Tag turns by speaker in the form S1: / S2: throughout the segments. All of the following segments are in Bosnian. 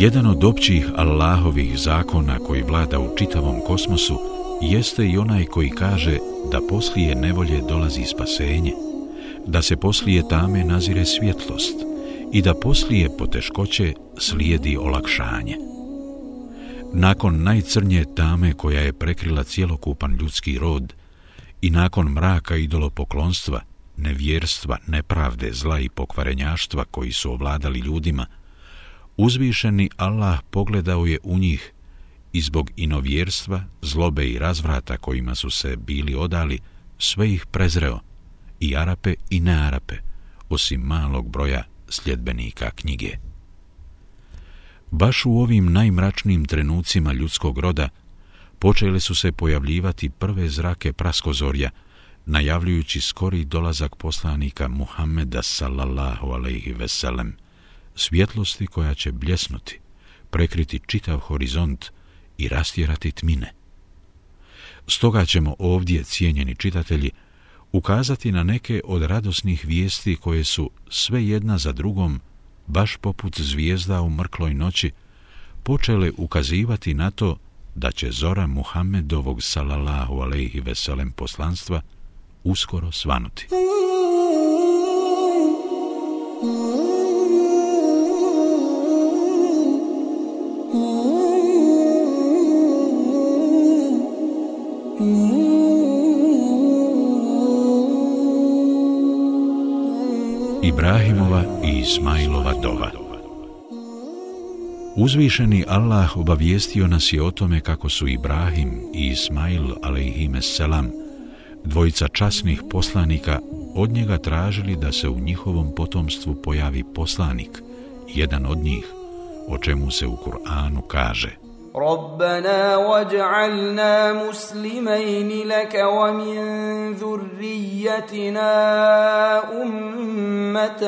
S1: Jedan od općih Allahovih zakona koji vlada u čitavom kosmosu jeste i onaj koji kaže da poslije nevolje dolazi spasenje, da se poslije tame nazire svjetlost i da poslije poteškoće slijedi olakšanje. Nakon najcrnje tame koja je prekrila cjelokupan ljudski rod i nakon mraka idolopoklonstva, nevjerstva, nepravde, zla i pokvarenjaštva koji su ovladali ljudima, uzvišeni Allah pogledao je u njih i zbog inovjerstva, zlobe i razvrata kojima su se bili odali, sve ih prezreo, i Arape i nearape, osim malog broja sljedbenika knjige. Baš u ovim najmračnim trenucima ljudskog roda počele su se pojavljivati prve zrake praskozorja, najavljujući skori dolazak poslanika Muhammeda sallallahu alaihi veselem, svjetlosti koja će bljesnuti, prekriti čitav horizont i rastjerati tmine. Stoga ćemo ovdje, cijenjeni čitatelji, ukazati na neke od radosnih vijesti koje su sve jedna za drugom, baš poput zvijezda u mrkloj noći, počele ukazivati na to da će zora Muhammedovog salallahu alaihi veselem poslanstva uskoro svanuti. i Ismailova dova Uzvišeni Allah obavijestio nas je o tome kako su Ibrahim i Ismail selam, dvojica časnih poslanika od njega tražili da se u njihovom potomstvu pojavi poslanik, jedan od njih, o čemu se u Kur'anu kaže
S2: ربنا واجعلنا مسلمين لك ومن ذريتنا أمة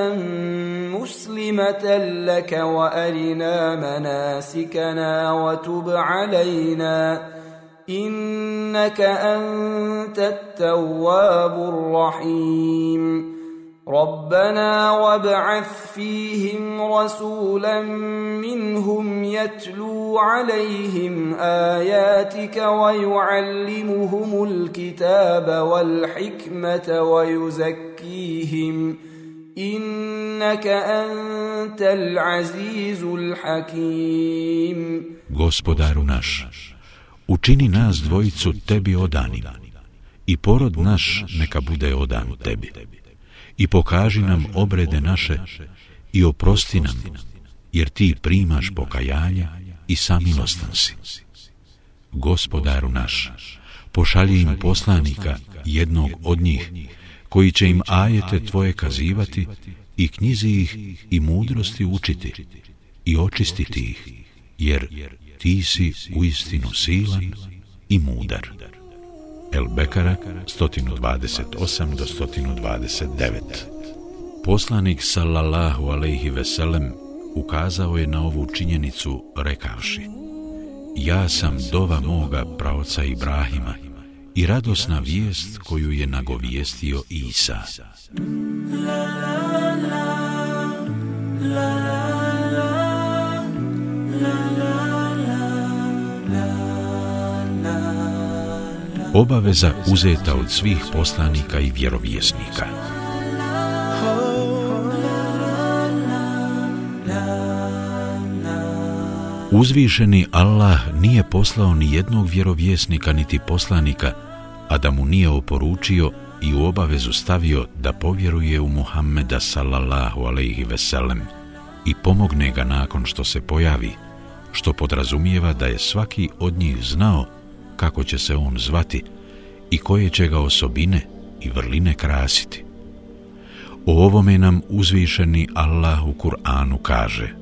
S2: مسلمة لك وأرنا مناسكنا وتب علينا. إنك أنت التواب الرحيم. ربنا وابعث فيهم رسولا منهم يتلو عليهم آياتك ويعلمهم الكتاب والحكمة ويزكيهم Innaka antal azizul hakim
S1: Gospodaru naš, učini nas dvojicu tebi odanim i porod naš neka bude odan tebi i pokaži nam obrede naše i oprosti nam jer ti primaš pokajanja i samilostan si. Gospodaru naš, pošalji im poslanika jednog od njih koji će im ajete tvoje kazivati i knjizi ih i mudrosti učiti i očistiti ih, jer ti si uistinu silan i mudar. El Bekara 128 do 129. Poslanik sallallahu alejhi ve sellem ukazao je na ovu činjenicu rekavši: Ja sam dova moga praoca Ibrahima i radosna vijest koju je nagovijestio Isa. La, la, la, la, la, obaveza uzeta od svih poslanika i vjerovjesnika. Uzvišeni Allah nije poslao ni jednog vjerovjesnika niti poslanika, a da mu nije oporučio i u obavezu stavio da povjeruje u Muhammeda sallallahu alaihi veselem i pomogne ga nakon što se pojavi, što podrazumijeva da je svaki od njih znao kako će se on zvati i koje će ga osobine i vrline krasiti. O ovome nam uzvišeni Allah u Kur'anu kaže –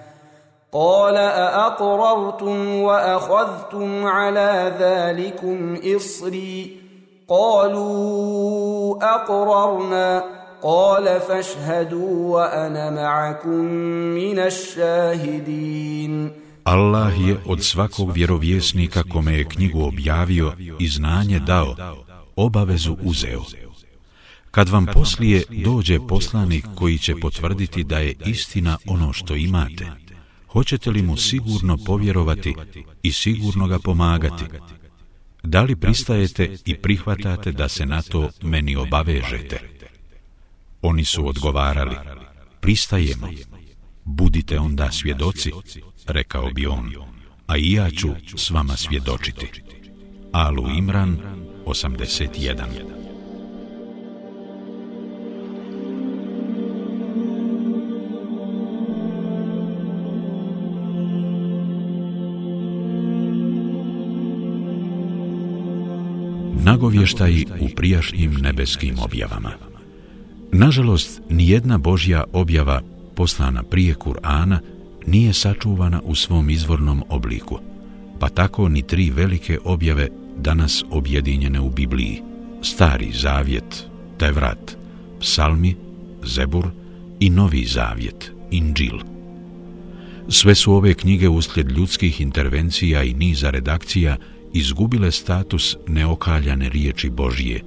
S2: قال أأقررتم وأخذتم على ذلكم إصري قالوا أقررنا قال فاشهدوا وأنا معكم من الشاهدين
S1: Allah je od svakog vjerovjesnika kome je knjigu objavio i znanje dao, obavezu uzeo. Kad vam poslije dođe poslanik koji će potvrditi da je istina ono što imate, hoćete li mu sigurno povjerovati i sigurno ga pomagati? Da li pristajete i prihvatate da se na to meni obavežete? Oni su odgovarali, pristajemo. Budite onda svjedoci, rekao bi on, a i ja ću s vama svjedočiti. Alu Imran, 81. Nagovještaji u prijašnjim nebeskim objavama. Nažalost, nijedna Božja objava poslana prije Kur'ana nije sačuvana u svom izvornom obliku, pa tako ni tri velike objave danas objedinjene u Bibliji. Stari zavjet, Tevrat, Psalmi, Zebur i Novi zavjet, Inđil. Sve su ove knjige uslijed ljudskih intervencija i niza redakcija izgubile status neokaljane riječi Božije,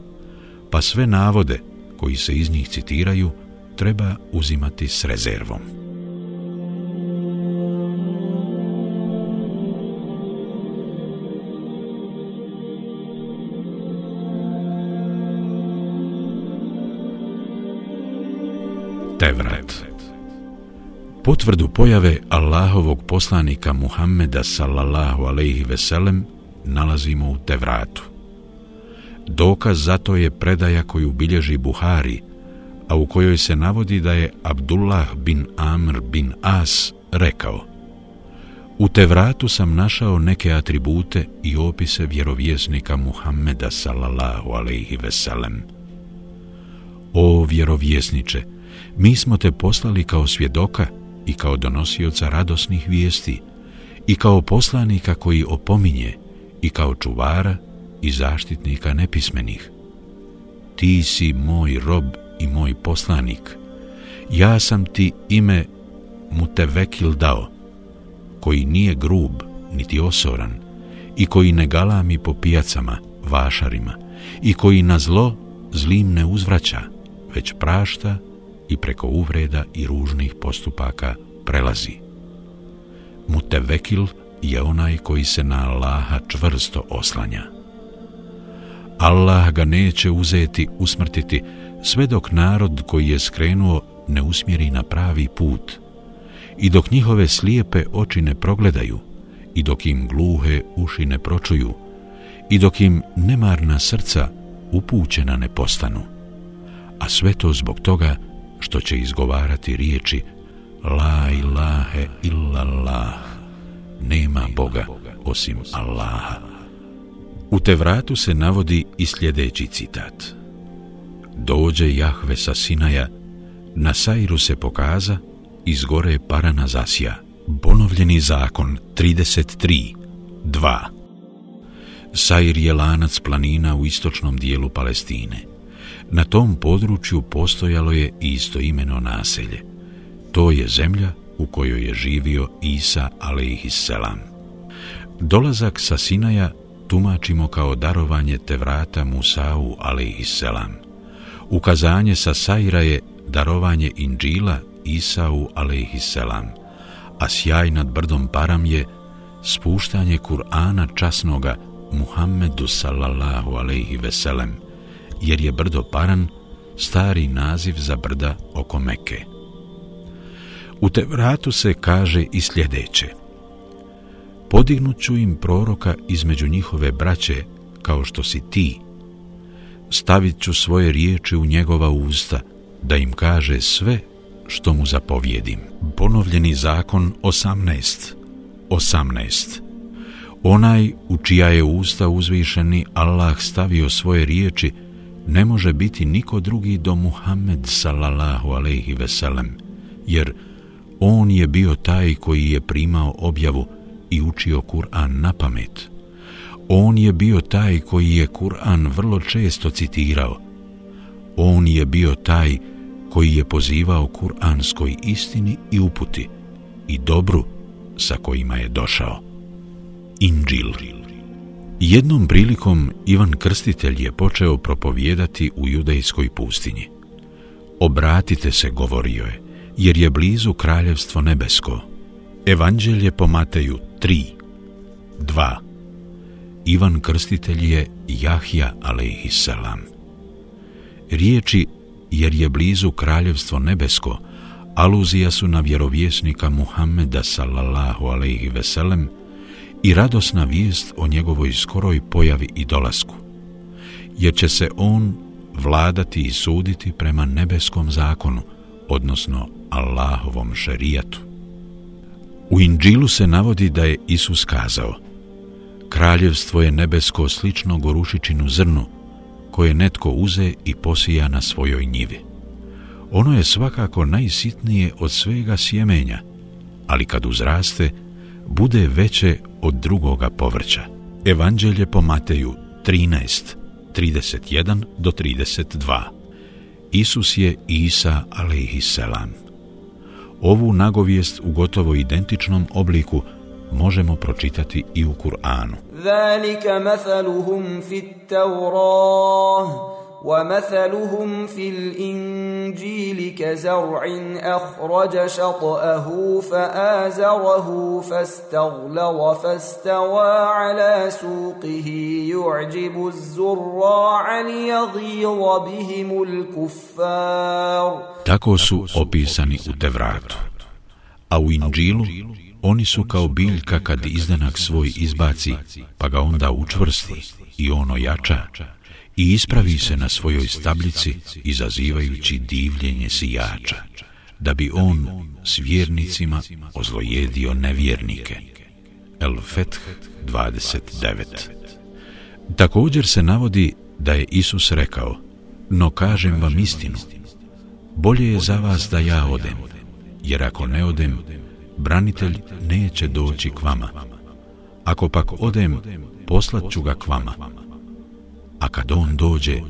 S1: pa sve navode koji se iz njih citiraju treba uzimati s rezervom. Tevrat Potvrdu pojave Allahovog poslanika Muhammeda sallallahu alaihi veselem nalazimo u Tevratu. Dokaz za to je predaja koju bilježi Buhari, a u kojoj se navodi da je Abdullah bin Amr bin As rekao U Tevratu sam našao neke atribute i opise vjerovjesnika Muhammeda sallallahu alaihi veselem. O vjerovjesniče, mi smo te poslali kao svjedoka i kao donosioca radosnih vijesti i kao poslanika koji opominje i kao čuvara i zaštitnika nepismenih. Ti si moj rob i moj poslanik. Ja sam ti ime Mutevekil dao, koji nije grub niti osoran i koji ne galami po pijacama, vašarima i koji na zlo zlim ne uzvraća, već prašta i preko uvreda i ružnih postupaka prelazi. Mutevekil je onaj koji se na Allaha čvrsto oslanja. Allah ga neće uzeti, usmrtiti, sve dok narod koji je skrenuo ne usmjeri na pravi put i dok njihove slijepe oči ne progledaju i dok im gluhe uši ne pročuju i dok im nemarna srca upućena ne postanu. A sve to zbog toga što će izgovarati riječi La ilahe illallah nema Boga osim Allaha. U Tevratu se navodi i sljedeći citat. Dođe Jahve sa Sinaja, na Sajru se pokaza, iz gore parana zasija. Ponovljeni zakon 33, 2. Sajr je lanac planina u istočnom dijelu Palestine. Na tom području postojalo je isto imeno naselje. To je zemlja u kojoj je živio Isa alaihisselam. Dolazak sa Sinaja tumačimo kao darovanje te vrata Musau alaihisselam. Ukazanje sa Sajra je darovanje Inđila Isau alaihisselam, a sjaj nad brdom Param je spuštanje Kur'ana časnoga Muhammedu sallallahu alaihi veselem, jer je brdo Paran stari naziv za brda oko Mekke. U Tevratu se kaže i sljedeće. Podignut ću im proroka između njihove braće, kao što si ti. Stavit ću svoje riječi u njegova usta, da im kaže sve što mu zapovjedim. Ponovljeni zakon 18. 18. Onaj u čija je usta uzvišeni Allah stavio svoje riječi, ne može biti niko drugi do Muhammed sallallahu alaihi veselem, jer On je bio taj koji je primao objavu i učio Kur'an na pamet. On je bio taj koji je Kur'an vrlo često citirao. On je bio taj koji je pozivao Kur'anskoj istini i uputi i dobru sa kojima je došao. Inđil. Jednom prilikom Ivan Krstitelj je počeo propovijedati u judejskoj pustinji. Obratite se, govorio je, jer je blizu kraljevstvo nebesko. Evanđelje po Mateju 3, 2. Ivan Krstitelj je Jahja, alaihissalam. Riječi, jer je blizu kraljevstvo nebesko, aluzija su na vjerovjesnika Muhammeda, sallallahu alaihi veselem, i radosna vijest o njegovoj skoroj pojavi i dolasku, jer će se on vladati i suditi prema nebeskom zakonu, odnosno Allahovom šerijatu. U Inđilu se navodi da je Isus kazao Kraljevstvo je nebesko slično gorušičinu zrnu, koje netko uze i posija na svojoj njivi. Ono je svakako najsitnije od svega sjemenja, ali kad uzraste, bude veće od drugoga povrća. Evanđelje po Mateju 13, 31 do 32. Isus je Isa alaihisselam. Ovu nagovijest u gotovo identičnom obliku možemo pročitati i u Kur'anu.
S2: Zalika mathaluhum fit Taurah ومثلهم في الإنجيل كزرع أخرج شطأه فآزره فاستغلظ فاستوى على سوقه يعجب الزراع ليغيظ بهم الكفار
S1: Tako su opisani u Tevratu. A u Inđilu oni su kao biljka kad izdanak svoj izbaci, pa ga onda učvrsti i ono jača, i ispravi se na svojoj stablici izazivajući divljenje sijača, da bi on s vjernicima ozlojedio nevjernike. El Feth 29 Također se navodi da je Isus rekao, no kažem vam istinu, bolje je za vas da ja odem, jer ako ne odem, branitelj neće doći k vama. Ako pak odem, poslat ću ga k vama a kad on dođe,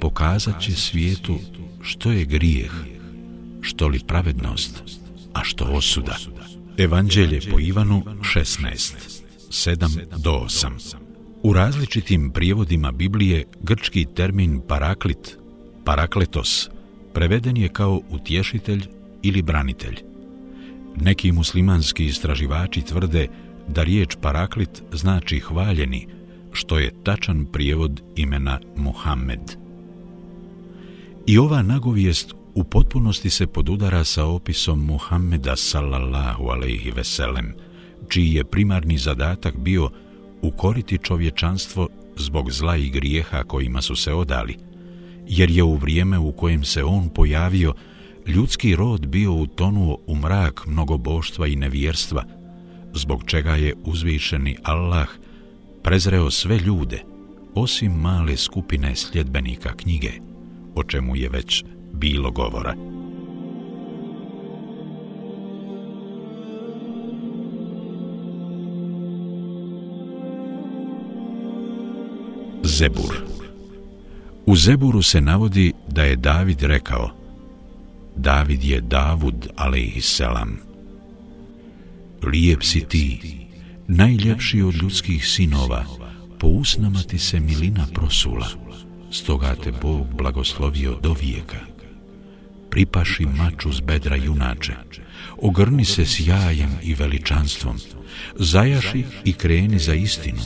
S1: pokazat će svijetu što je grijeh, što li pravednost, a što osuda. Evanđelje po Ivanu 16, 7 do 8. U različitim prijevodima Biblije grčki termin paraklit, parakletos, preveden je kao utješitelj ili branitelj. Neki muslimanski istraživači tvrde da riječ paraklit znači hvaljeni, što je tačan prijevod imena Muhammed. I ova nagovijest u potpunosti se podudara sa opisom Muhammeda sallallahu alaihi veselem, čiji je primarni zadatak bio ukoriti čovječanstvo zbog zla i grijeha kojima su se odali, jer je u vrijeme u kojem se on pojavio, ljudski rod bio utonuo u mrak mnogoboštva i nevjerstva, zbog čega je uzvišeni Allah – prezreo sve ljude, osim male skupine sljedbenika knjige, o čemu je već bilo govora. Zebur U Zeburu se navodi da je David rekao David je Davud, alaihisselam. Lijep si ti, najljepši od ljudskih sinova, po usnama ti se milina prosula, stoga te Bog blagoslovio do vijeka. Pripaši maču z bedra junače, ogrni se s jajem i veličanstvom, zajaši i kreni za istinu,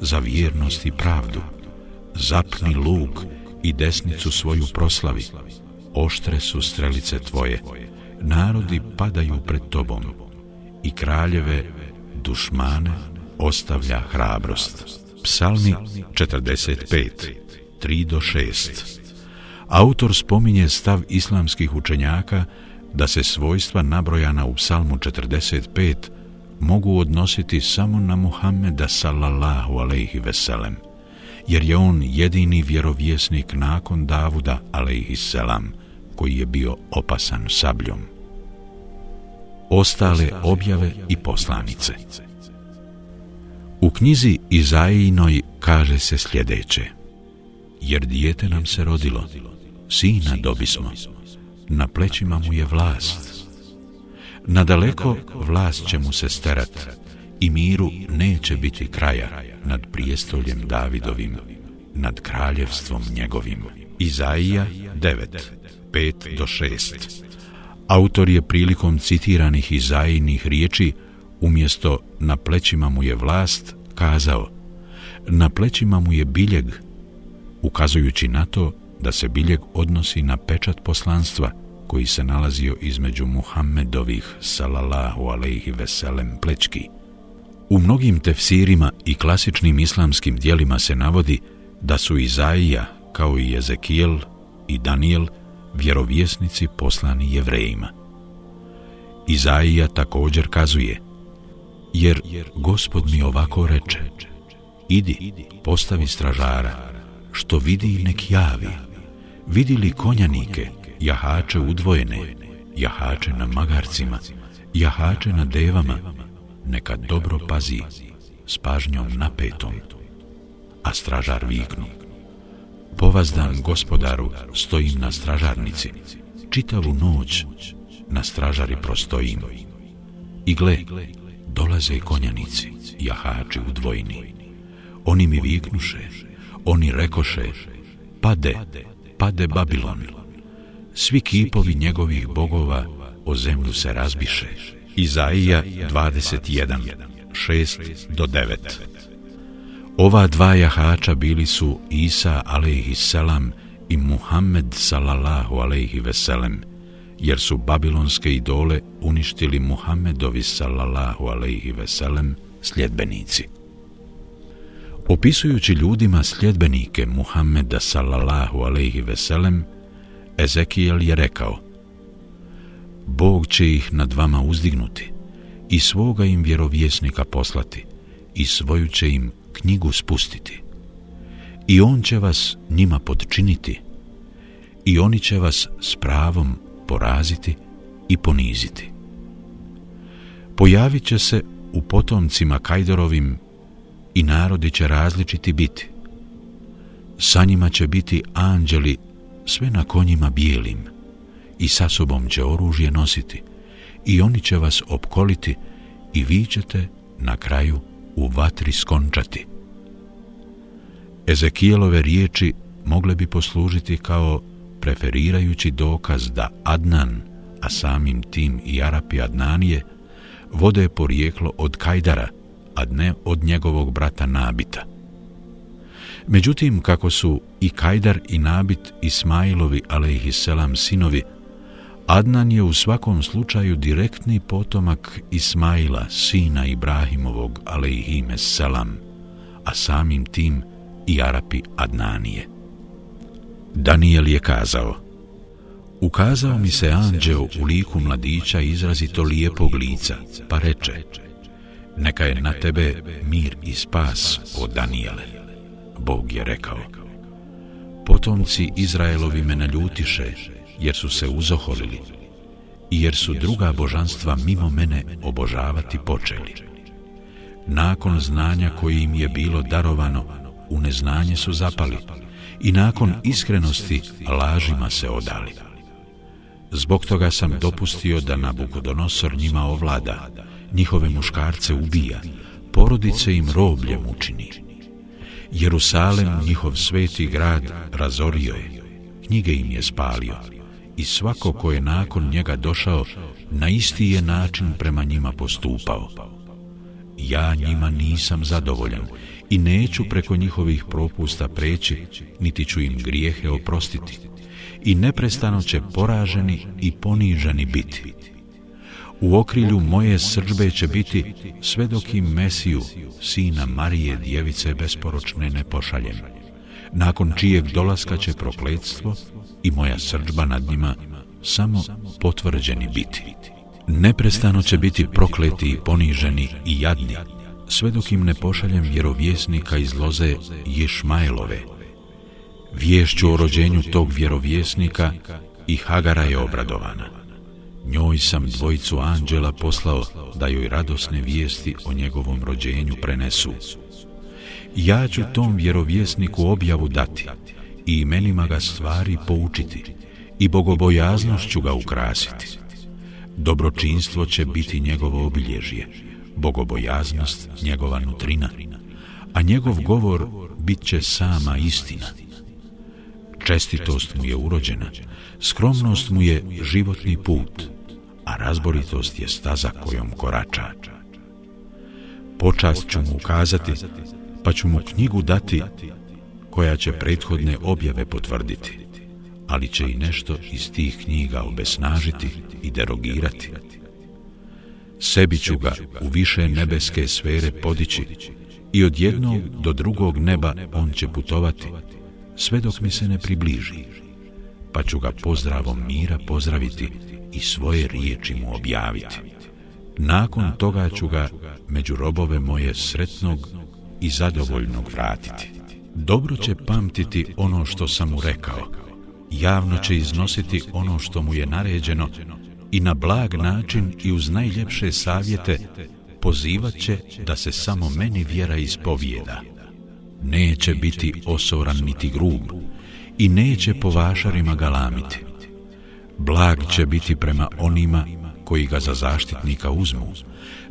S1: za vjernost i pravdu, zapni luk i desnicu svoju proslavi, oštre su strelice tvoje, narodi padaju pred tobom. I kraljeve dušmane ostavlja hrabrost. Psalmi 45, 3 do 6 Autor spominje stav islamskih učenjaka da se svojstva nabrojana u psalmu 45 mogu odnositi samo na Muhammeda sallallahu alaihi veselem, jer je on jedini vjerovjesnik nakon Davuda alaihi selam, koji je bio opasan sabljom ostale objave i poslanice. U knjizi Izajinoj kaže se sljedeće. Jer dijete nam se rodilo, sina dobismo, na plećima mu je vlast. Nadaleko vlast će mu se starat i miru neće biti kraja nad prijestoljem Davidovim, nad kraljevstvom njegovim. Izaija 9, 5 do 6 Autor je prilikom citiranih izajinih riječi umjesto na plećima mu je vlast kazao na plećima mu je biljeg ukazujući na to da se biljeg odnosi na pečat poslanstva koji se nalazio između Muhammedovih salallahu alejhi veselem plečki. U mnogim tefsirima i klasičnim islamskim dijelima se navodi da su Izaija, kao i Ezekijel i Daniel, vjerovjesnici poslani jevrejima. Izaija također kazuje, jer gospod mi ovako reče, idi, postavi stražara, što vidi nek javi, vidi li konjanike, jahače udvojene, jahače na magarcima, jahače na devama, neka dobro pazi, s pažnjom napetom. A stražar viknu, povazdan gospodaru stojim na stražarnici, čitavu noć na stražari prostojim. I gle, dolaze konjanici, jahači u dvojni. Oni mi viknuše, oni rekoše, pade, pade Babilon. Svi kipovi njegovih bogova o zemlju se razbiše. Izaija 21, 6 do 9 Ova dva jahača bili su Isa alaihi selam i Muhammed sallallahu alaihi veselem, jer su babilonske idole uništili Muhammedovi sallallahu alaihi veselem sljedbenici. Opisujući ljudima sljedbenike Muhammeda sallallahu alaihi veselem, Ezekijel je rekao Bog će ih nad vama uzdignuti i svoga im vjerovjesnika poslati i svoju će im knjigu spustiti i on će vas njima podčiniti i oni će vas s pravom poraziti i poniziti. Pojavit će se u potomcima Kajdorovim i narodi će različiti biti. Sa njima će biti anđeli sve na konjima bijelim i sa sobom će oružje nositi i oni će vas opkoliti i vi ćete na kraju u vatri skončati. Ezekijelove riječi mogle bi poslužiti kao preferirajući dokaz da Adnan, a samim tim i Arapi Adnanije, vode porijeklo od Kajdara, a ne od njegovog brata Nabita. Međutim, kako su i Kajdar i Nabit Ismailovi, alejhiselam, sinovi, Adnan je u svakom slučaju direktni potomak Ismaila, sina Ibrahimovog, alejhiselam, a samim tim i Arapi Adnanije. Daniel je kazao, Ukazao mi se anđeo u liku mladića izrazito lijepog lica, pa reče, neka je na tebe mir i spas, o Daniele. Bog je rekao, potomci Izraelovi me naljutiše, jer su se uzoholili, i jer su druga božanstva mimo mene obožavati počeli. Nakon znanja koje im je bilo darovano, u neznanje su zapali, i nakon iskrenosti lažima se odali. Zbog toga sam dopustio da Nabukodonosor njima ovlada, njihove muškarce ubija, porodice im robljem učini. Jerusalem, njihov sveti grad, razorio je, knjige im je spalio i svako ko je nakon njega došao, na isti je način prema njima postupao. Ja njima nisam zadovoljan i neću preko njihovih propusta preći, niti ću im grijehe oprostiti. I neprestano će poraženi i poniženi biti. U okrilju moje srđbe će biti sve dok im Mesiju, sina Marije, djevice besporočne, ne pošaljem. Nakon čijeg dolaska će prokledstvo i moja srđba nad njima samo potvrđeni biti. Neprestano će biti prokleti i poniženi i jadni, sve dok im ne pošaljem vjerovjesnika iz loze Ješmajlove. Vješću o rođenju tog vjerovjesnika i Hagara je obradovana. Njoj sam dvojicu anđela poslao da joj radosne vijesti o njegovom rođenju prenesu. Ja ću tom vjerovjesniku objavu dati i imenima ga stvari poučiti i bogobojaznošću ga ukrasiti. Dobročinstvo će biti njegovo obilježje, bogobojaznost njegova nutrina, a njegov govor bit će sama istina. Čestitost mu je urođena, skromnost mu je životni put, a razboritost je staza kojom korača. Počast ću mu ukazati, pa ću mu knjigu dati koja će prethodne objave potvrditi, ali će i nešto iz tih knjiga obesnažiti i derogirati. Sebi ću ga u više nebeske sfere podići i od jednog do drugog neba on će putovati, sve dok mi se ne približi, pa ću ga pozdravom mira pozdraviti i svoje riječi mu objaviti. Nakon toga ću ga među robove moje sretnog i zadovoljnog vratiti. Dobro će pamtiti ono što sam mu rekao, javno će iznositi ono što mu je naređeno i na blag način i uz najljepše savjete pozivat će da se samo meni vjera ispovijeda. Neće biti osoran niti grub i neće po vašarima galamiti. Blag će biti prema onima koji ga za zaštitnika uzmu,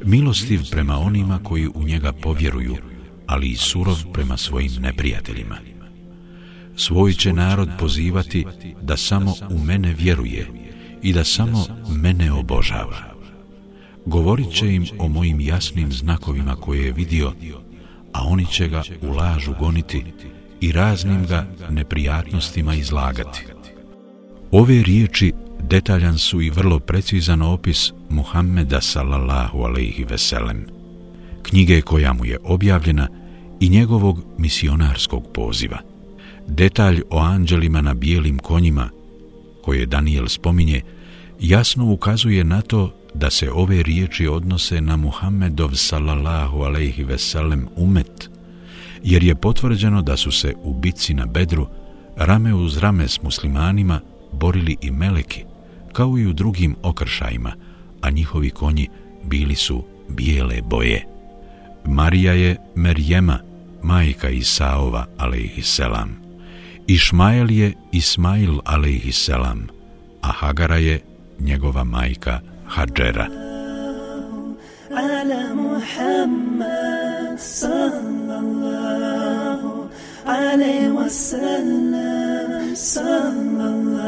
S1: milostiv prema onima koji u njega povjeruju, ali i surov prema svojim neprijateljima. Svoj će narod pozivati da samo u mene vjeruje i da samo mene obožava. Govorit će im o mojim jasnim znakovima koje je vidio, a oni će ga u lažu goniti i raznim ga neprijatnostima izlagati. Ove riječi detaljan su i vrlo precizan opis Muhammeda sallallahu alaihi veselem, knjige koja mu je objavljena i njegovog misionarskog poziva. Detalj o anđelima na bijelim konjima, koje Daniel spominje, jasno ukazuje na to da se ove riječi odnose na Muhammedov sallallahu alaihi veselem umet, jer je potvrđeno da su se u bitci na Bedru rame uz rame s muslimanima borili i meleki, kao i u drugim okršajima, a njihovi konji bili su bijele boje. Marija je Merjema, majka Isaova, alaihisselam. Išmael je Ismail, alaihisselam, a Hagara je njegova majka Hadžera. Ala Muhammad sallallahu alaihi wasallam sallallahu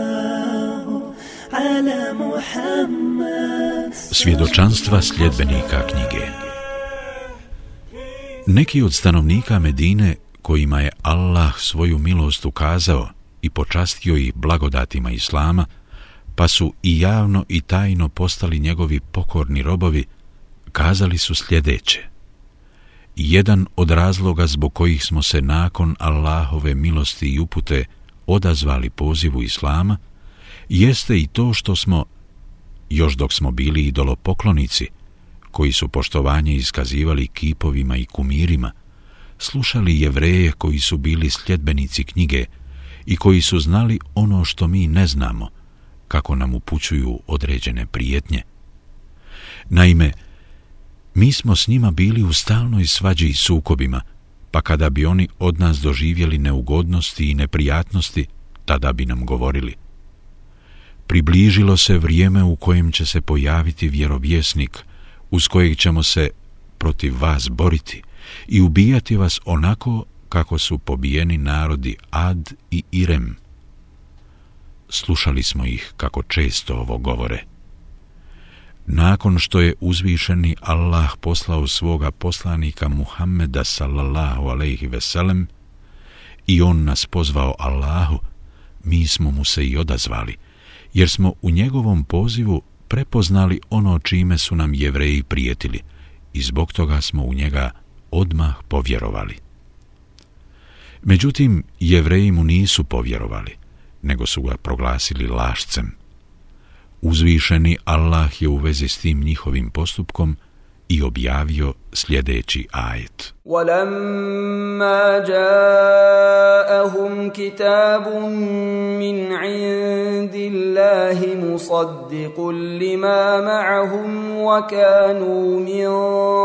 S1: ala Muhammad Svjedočanstva sljedbenika knjige Neki od stanovnika Medine kojima je Allah svoju milost ukazao i počastio ih blagodatima Islama, pa su i javno i tajno postali njegovi pokorni robovi, kazali su sljedeće. Jedan od razloga zbog kojih smo se nakon Allahove milosti i upute odazvali pozivu Islama, jeste i to što smo, još dok smo bili idolopoklonici, koji su poštovanje iskazivali kipovima i kumirima, slušali jevreje koji su bili sljedbenici knjige i koji su znali ono što mi ne znamo, kako nam upućuju određene prijetnje. Naime, mi smo s njima bili u stalnoj svađi i sukobima, pa kada bi oni od nas doživjeli neugodnosti i neprijatnosti, tada bi nam govorili. Približilo se vrijeme u kojem će se pojaviti vjerovjesnik, uz kojeg ćemo se protiv vas boriti i ubijati vas onako kako su pobijeni narodi Ad i Irem, slušali smo ih kako često ovo govore. Nakon što je uzvišeni Allah poslao svoga poslanika Muhammeda sallallahu alaihi veselem i on nas pozvao Allahu, mi smo mu se i odazvali, jer smo u njegovom pozivu prepoznali ono čime su nam jevreji prijetili i zbog toga smo u njega odmah povjerovali. Međutim, jevreji mu nisu povjerovali, nego su ga proglasili lašcem. Uzvišeni Allah je u vezi s tim njihovim postupkom i objavio sljedeći ajet.
S2: وَلَمَّا جَاءَهُمْ كِتَابٌ مِّنْ عِنْدِ الله مصدق لما معهم وكانوا من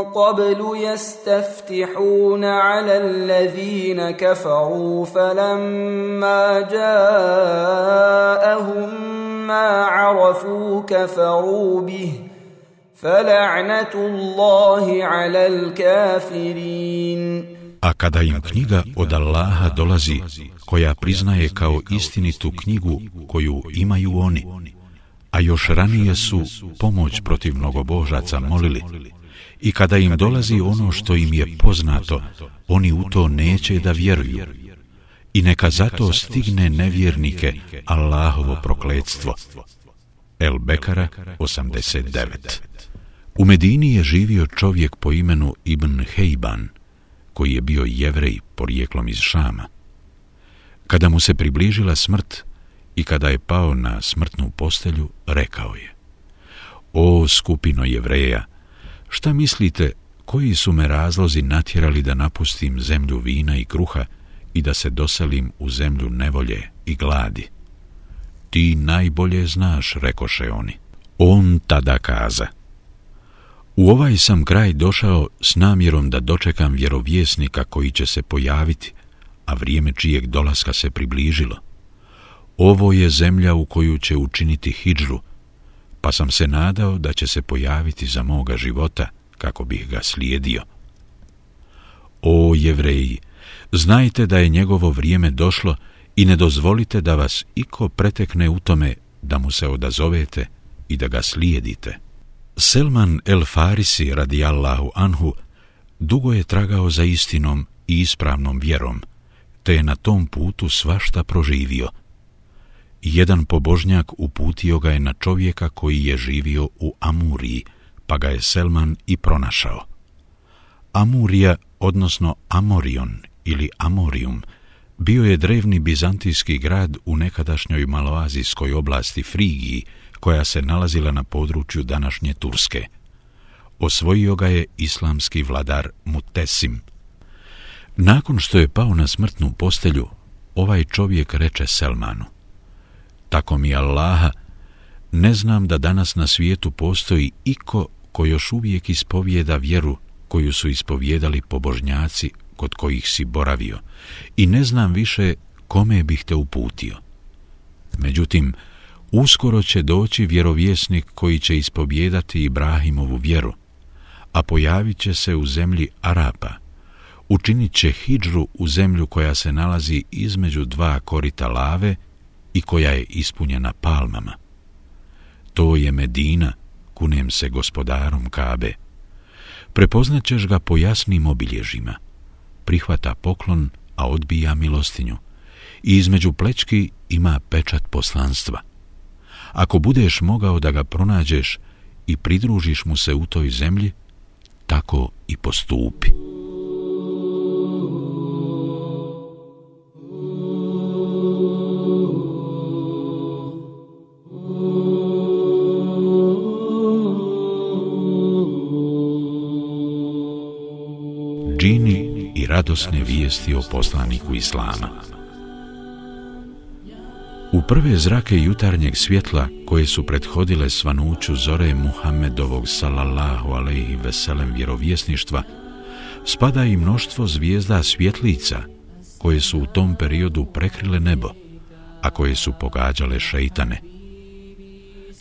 S2: قبل يستفتحون على الذين كفروا فلما جاءهم ما عرفوا كفروا به فلعنة الله على الكافرين
S1: A kada im knjiga od Allaha dolazi, koja priznaje kao istinitu knjigu koju imaju oni, a još ranije su pomoć protiv mnogobožaca molili, i kada im dolazi ono što im je poznato, oni u to neće da vjeruju. I neka zato stigne nevjernike Allahovo prokledstvo. El Bekara 89 U Medini je živio čovjek po imenu Ibn Hejban, koji je bio jevrej porijeklom iz Šama. Kada mu se približila smrt i kada je pao na smrtnu postelju, rekao je O skupino jevreja, šta mislite koji su me razlozi natjerali da napustim zemlju vina i kruha i da se doselim u zemlju nevolje i gladi? Ti najbolje znaš, rekoše oni. On tada kaza – U ovaj sam kraj došao s namjerom da dočekam vjerovjesnika koji će se pojaviti, a vrijeme čijeg dolaska se približilo. Ovo je zemlja u koju će učiniti hidžru, pa sam se nadao da će se pojaviti za moga života kako bih ga slijedio. O jevreji, znajte da je njegovo vrijeme došlo i ne dozvolite da vas iko pretekne u tome da mu se odazovete i da ga slijedite. Selman el Farisi radijallahu anhu dugo je tragao za istinom i ispravnom vjerom, te je na tom putu svašta proživio. Jedan pobožnjak uputio ga je na čovjeka koji je živio u Amuriji, pa ga je Selman i pronašao. Amurija, odnosno Amorion ili Amorium, bio je drevni bizantijski grad u nekadašnjoj maloazijskoj oblasti Frigiji, koja se nalazila na području današnje Turske. Osvojio ga je islamski vladar Mutesim. Nakon što je pao na smrtnu postelju, ovaj čovjek reče Selmanu. Tako mi Allaha, ne znam da danas na svijetu postoji iko ko još uvijek ispovijeda vjeru koju su ispovjedali pobožnjaci kod kojih si boravio i ne znam više kome bih te uputio. Međutim, Uskoro će doći vjerovjesnik koji će ispovjedati Ibrahimovu vjeru, a pojavit će se u zemlji Arapa. Učinit će hidžru u zemlju koja se nalazi između dva korita lave i koja je ispunjena palmama. To je Medina, kunem se gospodarom Kabe. Prepoznaćeš ga po jasnim obilježima. Prihvata poklon, a odbija milostinju. I između plečki ima pečat poslanstva. Ako budeš mogao da ga pronađeš i pridružiš mu se u toj zemlji, tako i postupi. I radosne vijesti o poslaniku Islama. Prve zrake jutarnjeg svjetla koje su prethodile svanuću zore Muhammedovog salallahu alaihi veselem vjerovjesništva, spada i mnoštvo zvijezda svjetlica koje su u tom periodu prekrile nebo, a koje su pogađale šeitane.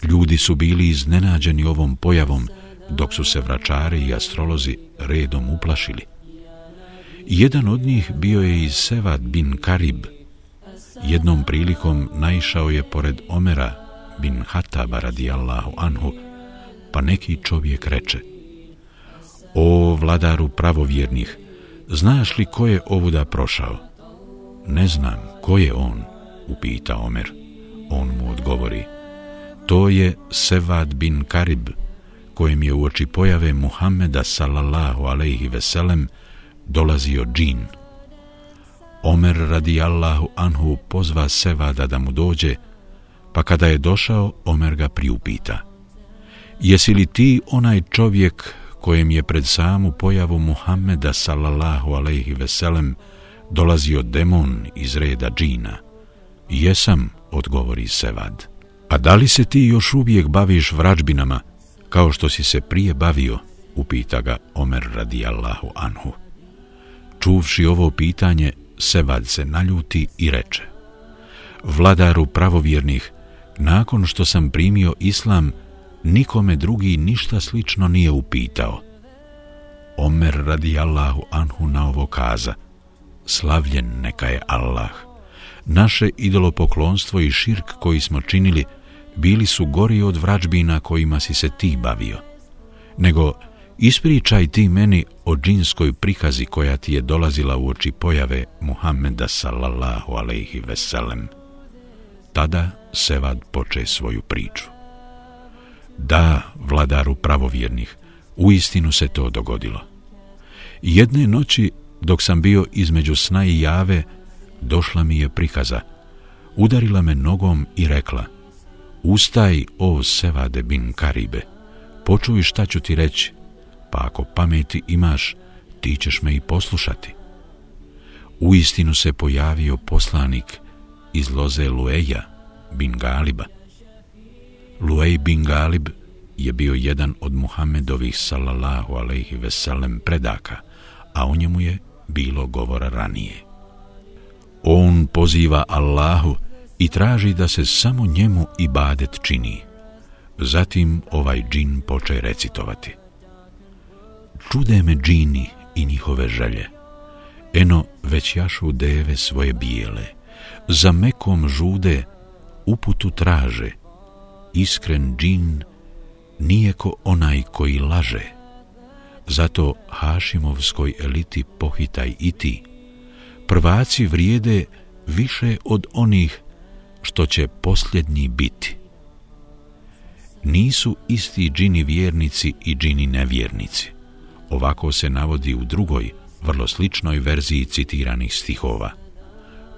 S1: Ljudi su bili iznenađeni ovom pojavom, dok su se vračari i astrolozi redom uplašili. Jedan od njih bio je i Sevad bin Karib, jednom prilikom naišao je pored Omera bin Hataba radijallahu anhu, pa neki čovjek reče O vladaru pravovjernih, znaš li ko je ovuda prošao? Ne znam, ko je on? upita Omer. On mu odgovori To je Sevad bin Karib, kojem je u oči pojave Muhammeda sallallahu alaihi veselem dolazio džin. Omer radijallahu anhu pozva Sevada da mu dođe, pa kada je došao, Omer ga priupita. Jesi li ti onaj čovjek kojem je pred samu pojavu Muhammeda sallallahu alaihi veselem dolazio demon iz reda džina? Jesam, odgovori Sevad. A da li se ti još uvijek baviš vrađbinama, kao što si se prije bavio, upita ga Omer radijallahu anhu. Čuvši ovo pitanje, Sebad se naljuti i reče Vladaru pravovjernih, nakon što sam primio islam, nikome drugi ništa slično nije upitao. Omer radijallahu anhu na ovo kaza Slavljen neka je Allah. Naše idolopoklonstvo i širk koji smo činili bili su gori od vrađbina kojima si se ti bavio. Nego ispričaj ti meni o džinskoj prikazi koja ti je dolazila u oči pojave Muhammeda sallallahu alaihi veselem. Tada Sevad poče svoju priču. Da, vladaru pravovjernih, u istinu se to dogodilo. Jedne noći, dok sam bio između sna i jave, došla mi je prikaza, udarila me nogom i rekla – Ustaj, o Sevade bin Karibe, počuj šta ću ti reći, pa ako pameti imaš, ti ćeš me i poslušati. U istinu se pojavio poslanik iz loze Lueja bin Galiba. Luej bin Galib je bio jedan od Muhammedovih sallallahu alaihi veselem predaka, a o njemu je bilo govora ranije. On poziva Allahu i traži da se samo njemu ibadet čini. Zatim ovaj džin poče recitovati. Čude me džini i njihove želje. Eno već jašu deve svoje bijele. Za mekom žude uputu traže. Iskren džin nije ko onaj koji laže. Zato Hašimovskoj eliti pohitaj i ti. Prvaci vrijede više od onih što će posljednji biti. Nisu isti džini vjernici i džini nevjernici. Ovako se navodi u drugoj, vrlo sličnoj verziji citiranih stihova.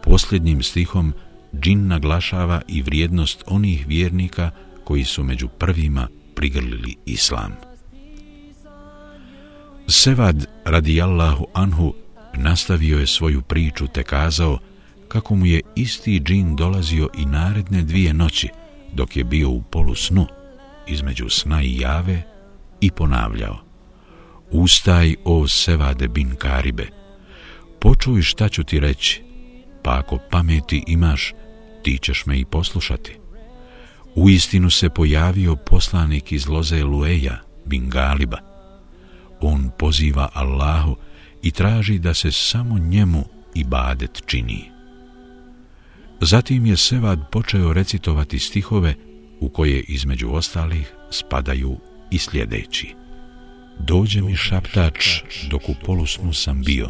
S1: Posljednjim stihom džin naglašava i vrijednost onih vjernika koji su među prvima prigrlili islam. Sevad radijallahu anhu nastavio je svoju priču te kazao kako mu je isti džin dolazio i naredne dvije noći, dok je bio u polu snu, između sna i jave, i ponavljao. Ustaj, o Sevade bin Karibe, počuj šta ću ti reći, pa ako pameti imaš, ti ćeš me i poslušati. U istinu se pojavio poslanik iz loze Lueja, bin Galiba. On poziva Allahu i traži da se samo njemu ibadet čini. Zatim je Sevad počeo recitovati stihove u koje između ostalih spadaju i sljedeći. Dođe mi šaptač dok u polusnu sam bio.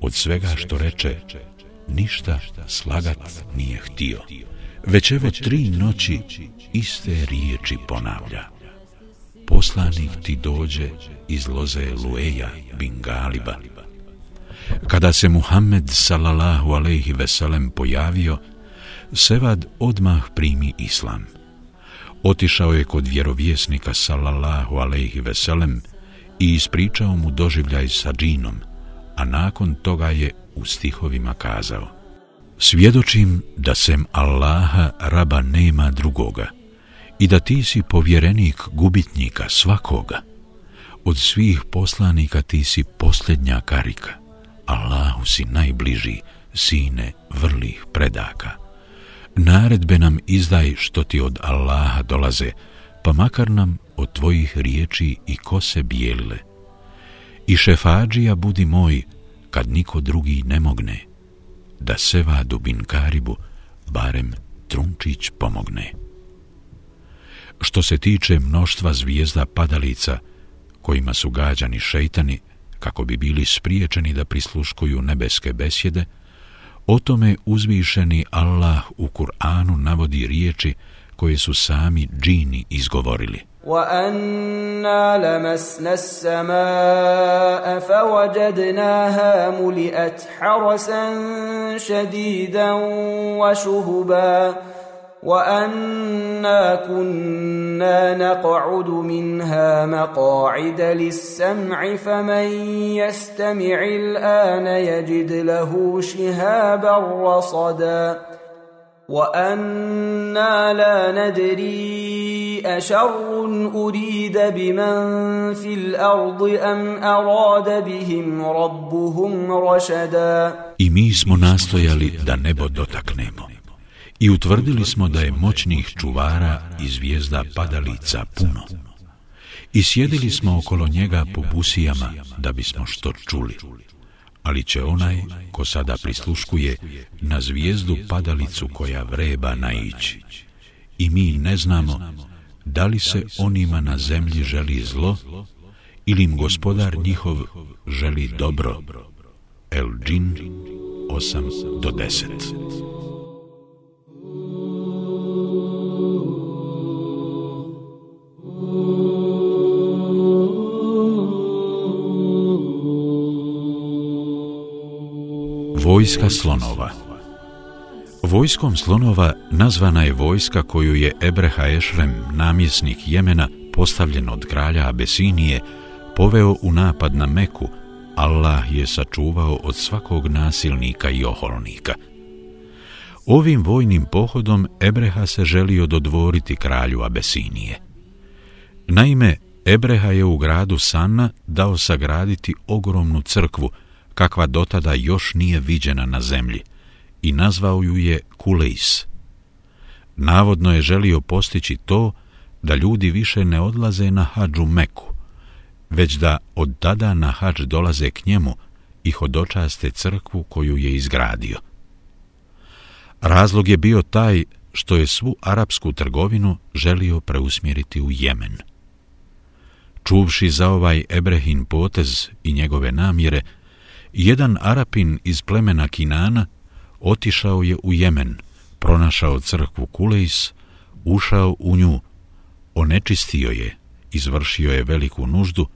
S1: Od svega što reče, ništa slagat nije htio. Već evo tri noći iste riječi ponavlja. Poslanik ti dođe iz loze Lueja bin Galiba. Kada se Muhammed sallallahu alejhi ve sellem pojavio, Sevad odmah primi islam. Otišao je kod vjerovjesnika sallallahu alejhi ve sellem i ispričao mu doživljaj sa džinom, a nakon toga je u stihovima kazao: Svjedočim da sem Allaha raba nema drugoga i da ti si povjerenik gubitnika svakoga. Od svih poslanika ti si posljednja karika. Allahu si najbliži, sine vrlih predaka. Naredbe nam izdaj što ti od Allaha dolaze, pa makar nam od tvojih riječi i kose bijelile. I šefađija budi moj, kad niko drugi ne mogne, da se dubin karibu, barem trunčić pomogne. Što se tiče mnoštva zvijezda padalica, kojima su gađani šeitani, kako bi bili spriječeni da prisluškuju nebeske besjede, o tome uzvišeni Allah u Kur'anu navodi riječi koje su sami džini izgovorili.
S2: وَأَنَّا لَمَسْنَا السَّمَاءَ فَوَجَدْنَاهَا مُلِئَتْ حَرَسًا شَدِيدًا وَشُهُبًا وأنا كنا نقعد منها مقاعد للسمع فمن يستمع الآن يجد له شهابا رصدا وأنا لا ندري أشر أريد بمن في الأرض أم أراد بهم ربهم رشدا
S1: I mi smo nastojali da nebo. I utvrdili smo da je moćnih čuvara i zvijezda padalica puno. I sjedili smo okolo njega po busijama da bismo što čuli. Ali će onaj ko sada prisluškuje na zvijezdu padalicu koja vreba naići. I mi ne znamo da li se onima na zemlji želi zlo ili im gospodar njihov želi dobro. El Džin 8 do 10 Vojska slonova Vojskom slonova nazvana je vojska koju je Ebreha Ešrem, namjesnik Jemena, postavljen od kralja Abesinije, poveo u napad na Meku, Allah je sačuvao od svakog nasilnika i oholnika. Ovim vojnim pohodom Ebreha se želio dodvoriti kralju Abesinije. Naime, Ebreha je u gradu Sanna dao sagraditi ogromnu crkvu, kakva dotada još nije viđena na zemlji, i nazvao ju je Kulejs. Navodno je želio postići to da ljudi više ne odlaze na hađu Meku, već da od tada na hađ dolaze k njemu i hodočaste crkvu koju je izgradio. Razlog je bio taj što je svu arapsku trgovinu želio preusmjeriti u Jemen. Čuvši za ovaj Ebrehin potez i njegove namjere, jedan Arapin iz plemena Kinana otišao je u Jemen, pronašao crkvu Kulejs, ušao u nju, onečistio je, izvršio je veliku nuždu,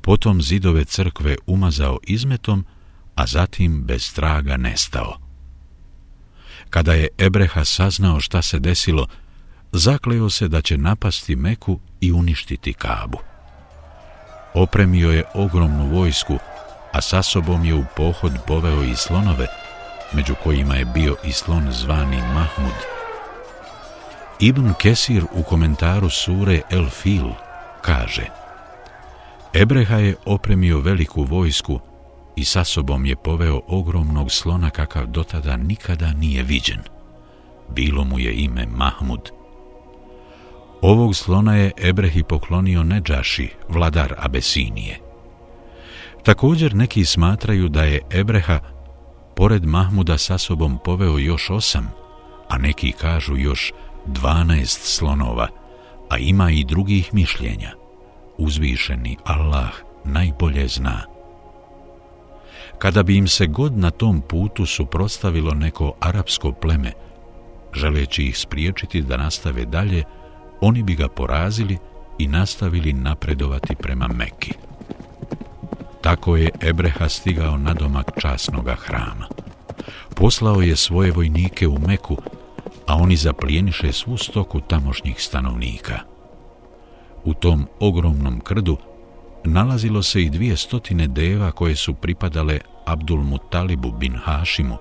S1: potom zidove crkve umazao izmetom, a zatim bez traga nestao. Kada je Ebreha saznao šta se desilo, zakleo se da će napasti Meku i uništiti Kabu. Opremio je ogromnu vojsku, a sa sobom je u pohod poveo i slonove, među kojima je bio i slon zvani Mahmud. Ibn Kesir u komentaru sure El Fil kaže Ebreha je opremio veliku vojsku i sa sobom je poveo ogromnog slona kakav dotada nikada nije viđen. Bilo mu je ime Mahmud. Ovog slona je Ebrehi poklonio Neđaši, vladar Abesinije. Također neki smatraju da je Ebreha pored Mahmuda sa sobom poveo još osam, a neki kažu još dvanaest slonova, a ima i drugih mišljenja. Uzvišeni Allah najbolje zna. Kada bi im se god na tom putu suprostavilo neko arapsko pleme, želeći ih spriječiti da nastave dalje, oni bi ga porazili i nastavili napredovati prema Mekki. Tako je Ebreha stigao na domak časnoga hrama. Poslao je svoje vojnike u Meku, a oni zaplijeniše svu stoku tamošnjih stanovnika. U tom ogromnom krdu nalazilo se i dvije stotine deva koje su pripadale Abdul Mutalibu bin Hašimu,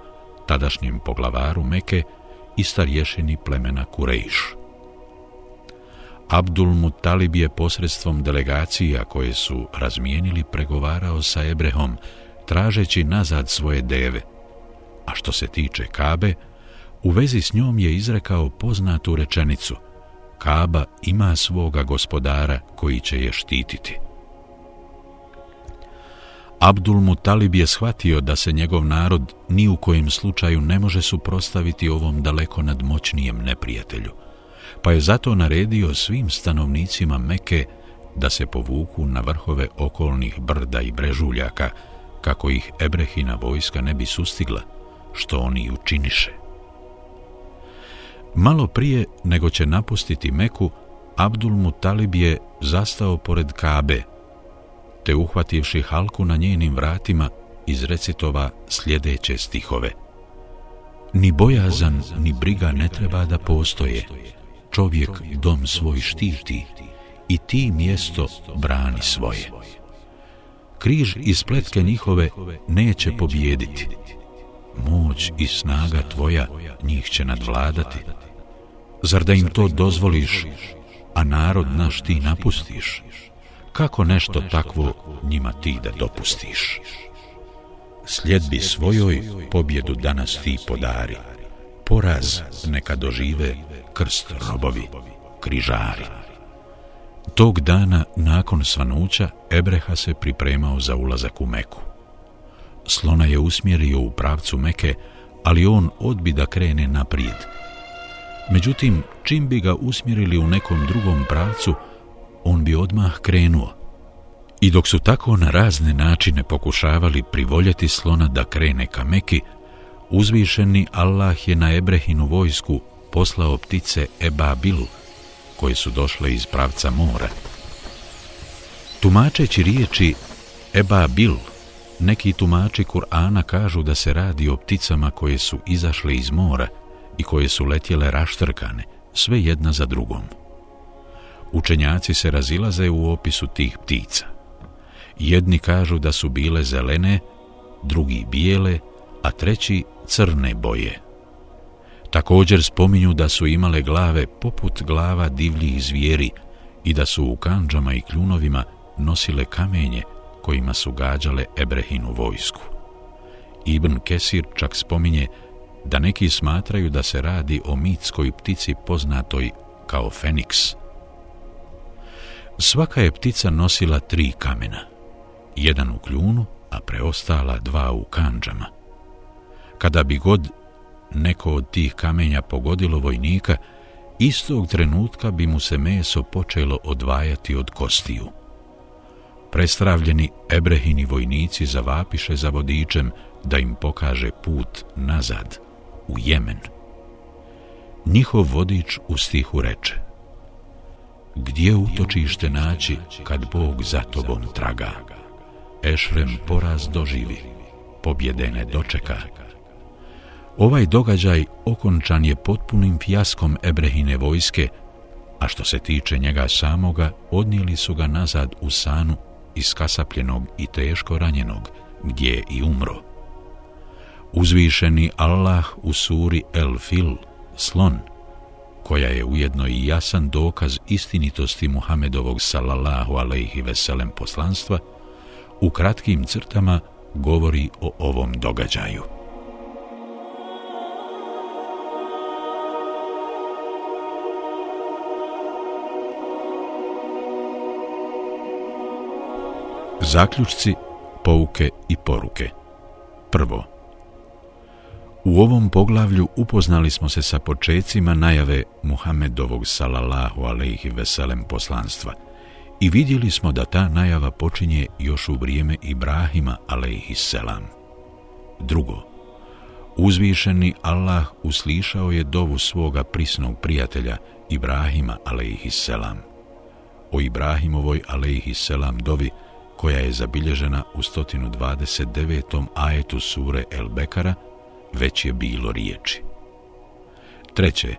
S1: tadašnjem poglavaru Meke i starješini plemena Kurejšu. Abdul Muttalib je posredstvom delegacija koje su razmijenili pregovarao sa Ebrehom, tražeći nazad svoje deve. A što se tiče Kabe, u vezi s njom je izrekao poznatu rečenicu Kaba ima svoga gospodara koji će je štititi. Abdul Mutalib je shvatio da se njegov narod ni u kojem slučaju ne može suprostaviti ovom daleko nadmoćnijem neprijatelju pa je zato naredio svim stanovnicima Meke da se povuku na vrhove okolnih brda i brežuljaka, kako ih Ebrehina vojska ne bi sustigla, što oni učiniše. Malo prije nego će napustiti Meku, Abdul Mutalib je zastao pored Kabe, te uhvativši halku na njenim vratima, izrecitova sljedeće stihove. Ni bojazan, ni briga ne treba da postoje, čovjek dom svoj štiti i ti mjesto brani svoje. Križ i spletke njihove neće pobijediti. Moć i snaga tvoja njih će nadvladati. Zar da im to dozvoliš, a narod naš ti napustiš? Kako nešto takvo njima ti da dopustiš? Sljedbi svojoj pobjedu danas ti podari. Poraz neka dožive krst robovi, križari. Tog dana, nakon svanuća, Ebreha se pripremao za ulazak u Meku. Slona je usmjerio u pravcu Meke, ali on odbi da krene naprijed. Međutim, čim bi ga usmjerili u nekom drugom pravcu, on bi odmah krenuo. I dok su tako na razne načine pokušavali privoljeti slona da krene ka Meki, uzvišeni Allah je na Ebrehinu vojsku poslao ptice Ebabilu, koje su došle iz pravca mora. Tumačeći riječi Ebabil, neki tumači Kur'ana kažu da se radi o pticama koje su izašle iz mora i koje su letjele raštrkane, sve jedna za drugom. Učenjaci se razilaze u opisu tih ptica. Jedni kažu da su bile zelene, drugi bijele, a treći crne boje. Također spominju da su imale glave poput glava divljih zvijeri i da su u kanđama i kljunovima nosile kamenje kojima su gađale Ebrehinu vojsku. Ibn Kesir čak spominje da neki smatraju da se radi o mitskoj ptici poznatoj kao Feniks. Svaka je ptica nosila tri kamena, jedan u kljunu, a preostala dva u kanđama. Kada bi god neko od tih kamenja pogodilo vojnika, istog trenutka bi mu se meso počelo odvajati od kostiju. Prestravljeni ebrehini vojnici zavapiše za vodičem da im pokaže put nazad, u Jemen. Njihov vodič u stihu reče Gdje utočište naći kad Bog za tobom traga? Ešrem poraz doživi, pobjede ne dočeka. Ovaj događaj okončan je potpunim fijaskom Ebrehine vojske, a što se tiče njega samoga, odnijeli su ga nazad u sanu iskasapljenog i teško ranjenog, gdje je i umro. Uzvišeni Allah u suri El Fil, slon, koja je ujedno i jasan dokaz istinitosti Muhamedovog sallallahu alaihi veselem poslanstva, u kratkim crtama govori o ovom događaju. Zaključci, pouke i poruke. Prvo. U ovom poglavlju upoznali smo se sa počecima najave Muhammedovog salallahu alaihi veselem poslanstva i vidjeli smo da ta najava počinje još u vrijeme Ibrahima alaihi selam. Drugo. Uzvišeni Allah uslišao je dovu svoga prisnog prijatelja Ibrahima alaihi selam. O Ibrahimovoj alaihi selam dovi koja je zabilježena u 129. ajetu sure El Bekara, već je bilo riječi. Treće,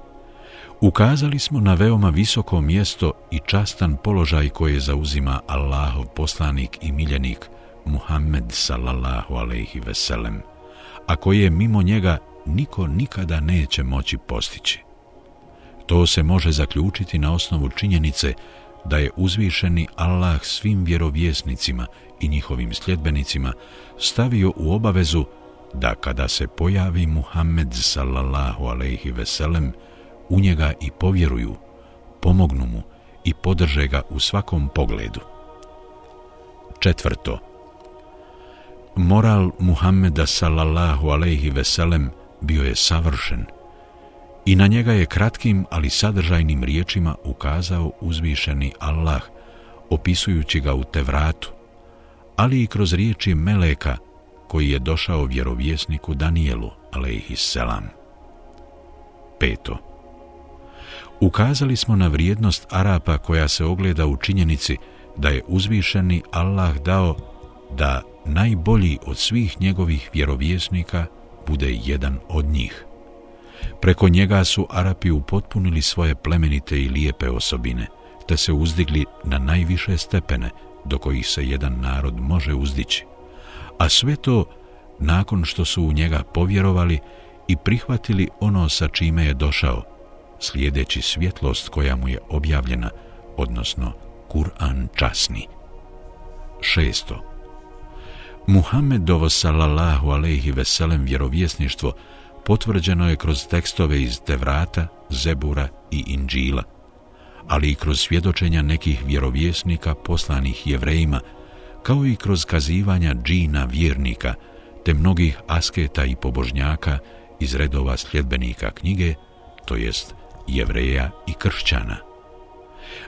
S1: ukazali smo na veoma visoko mjesto i častan položaj koje zauzima Allahov poslanik i miljenik Muhammed sallallahu alaihi veselem, a koje mimo njega niko nikada neće moći postići. To se može zaključiti na osnovu činjenice da je uzvišeni Allah svim vjerovjesnicima i njihovim sljedbenicima stavio u obavezu da kada se pojavi Muhammed sallallahu alaihi veselem, u njega i povjeruju, pomognu mu i podrže ga u svakom pogledu. Četvrto. Moral Muhammeda sallallahu alaihi veselem bio je savršen i na njega je kratkim, ali sadržajnim riječima ukazao uzvišeni Allah, opisujući ga u Tevratu, ali i kroz riječi Meleka, koji je došao vjerovjesniku Danijelu, alaihisselam. Peto. Ukazali smo na vrijednost Arapa koja se ogleda u činjenici da je uzvišeni Allah dao da najbolji od svih njegovih vjerovjesnika bude jedan od njih – Preko njega su Arapi upotpunili svoje plemenite i lijepe osobine, te se uzdigli na najviše stepene do kojih se jedan narod može uzdići. A sve to nakon što su u njega povjerovali i prihvatili ono sa čime je došao, slijedeći svjetlost koja mu je objavljena, odnosno Kur'an časni. Šesto. Muhammedovo sallallahu alejhi ve sellem vjerovjesništvo potvrđeno je kroz tekstove iz Tevrata, Zebura i Inđila, ali i kroz svjedočenja nekih vjerovjesnika poslanih jevrejima, kao i kroz kazivanja džina vjernika, te mnogih asketa i pobožnjaka iz redova sljedbenika knjige, to jest jevreja i kršćana.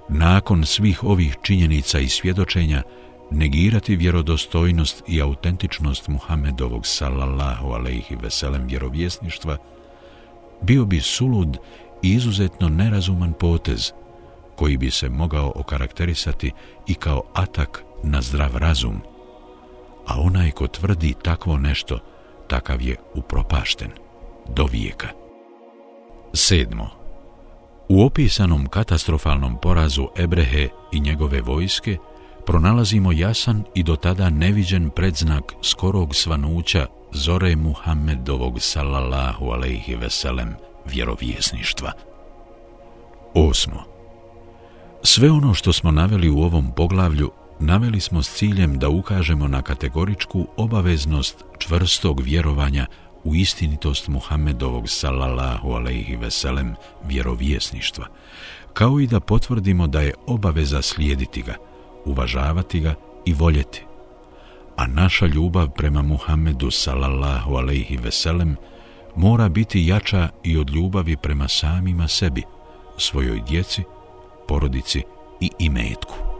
S1: Nakon svih ovih činjenica i svjedočenja, negirati vjerodostojnost i autentičnost Muhammedovog sallallahu alaihi veselem vjerovjesništva bio bi sulud i izuzetno nerazuman potez koji bi se mogao okarakterisati i kao atak na zdrav razum, a onaj ko tvrdi takvo nešto, takav je upropašten do vijeka. Sedmo. U opisanom katastrofalnom porazu Ebrehe i njegove vojske pronalazimo jasan i do tada neviđen predznak skorog svanuća Zore Muhammedovog sallallahu alaihi veselem vjerovjesništva. Osmo. Sve ono što smo naveli u ovom poglavlju naveli smo s ciljem da ukažemo na kategoričku obaveznost čvrstog vjerovanja u istinitost Muhammedovog sallallahu alaihi veselem vjerovjesništva, kao i da potvrdimo da je obaveza slijediti ga, uvažavati ga i voljeti. A naša ljubav prema Muhammedu sallallahu alaihi veselem mora biti jača i od ljubavi prema samima sebi, svojoj djeci, porodici i imetku.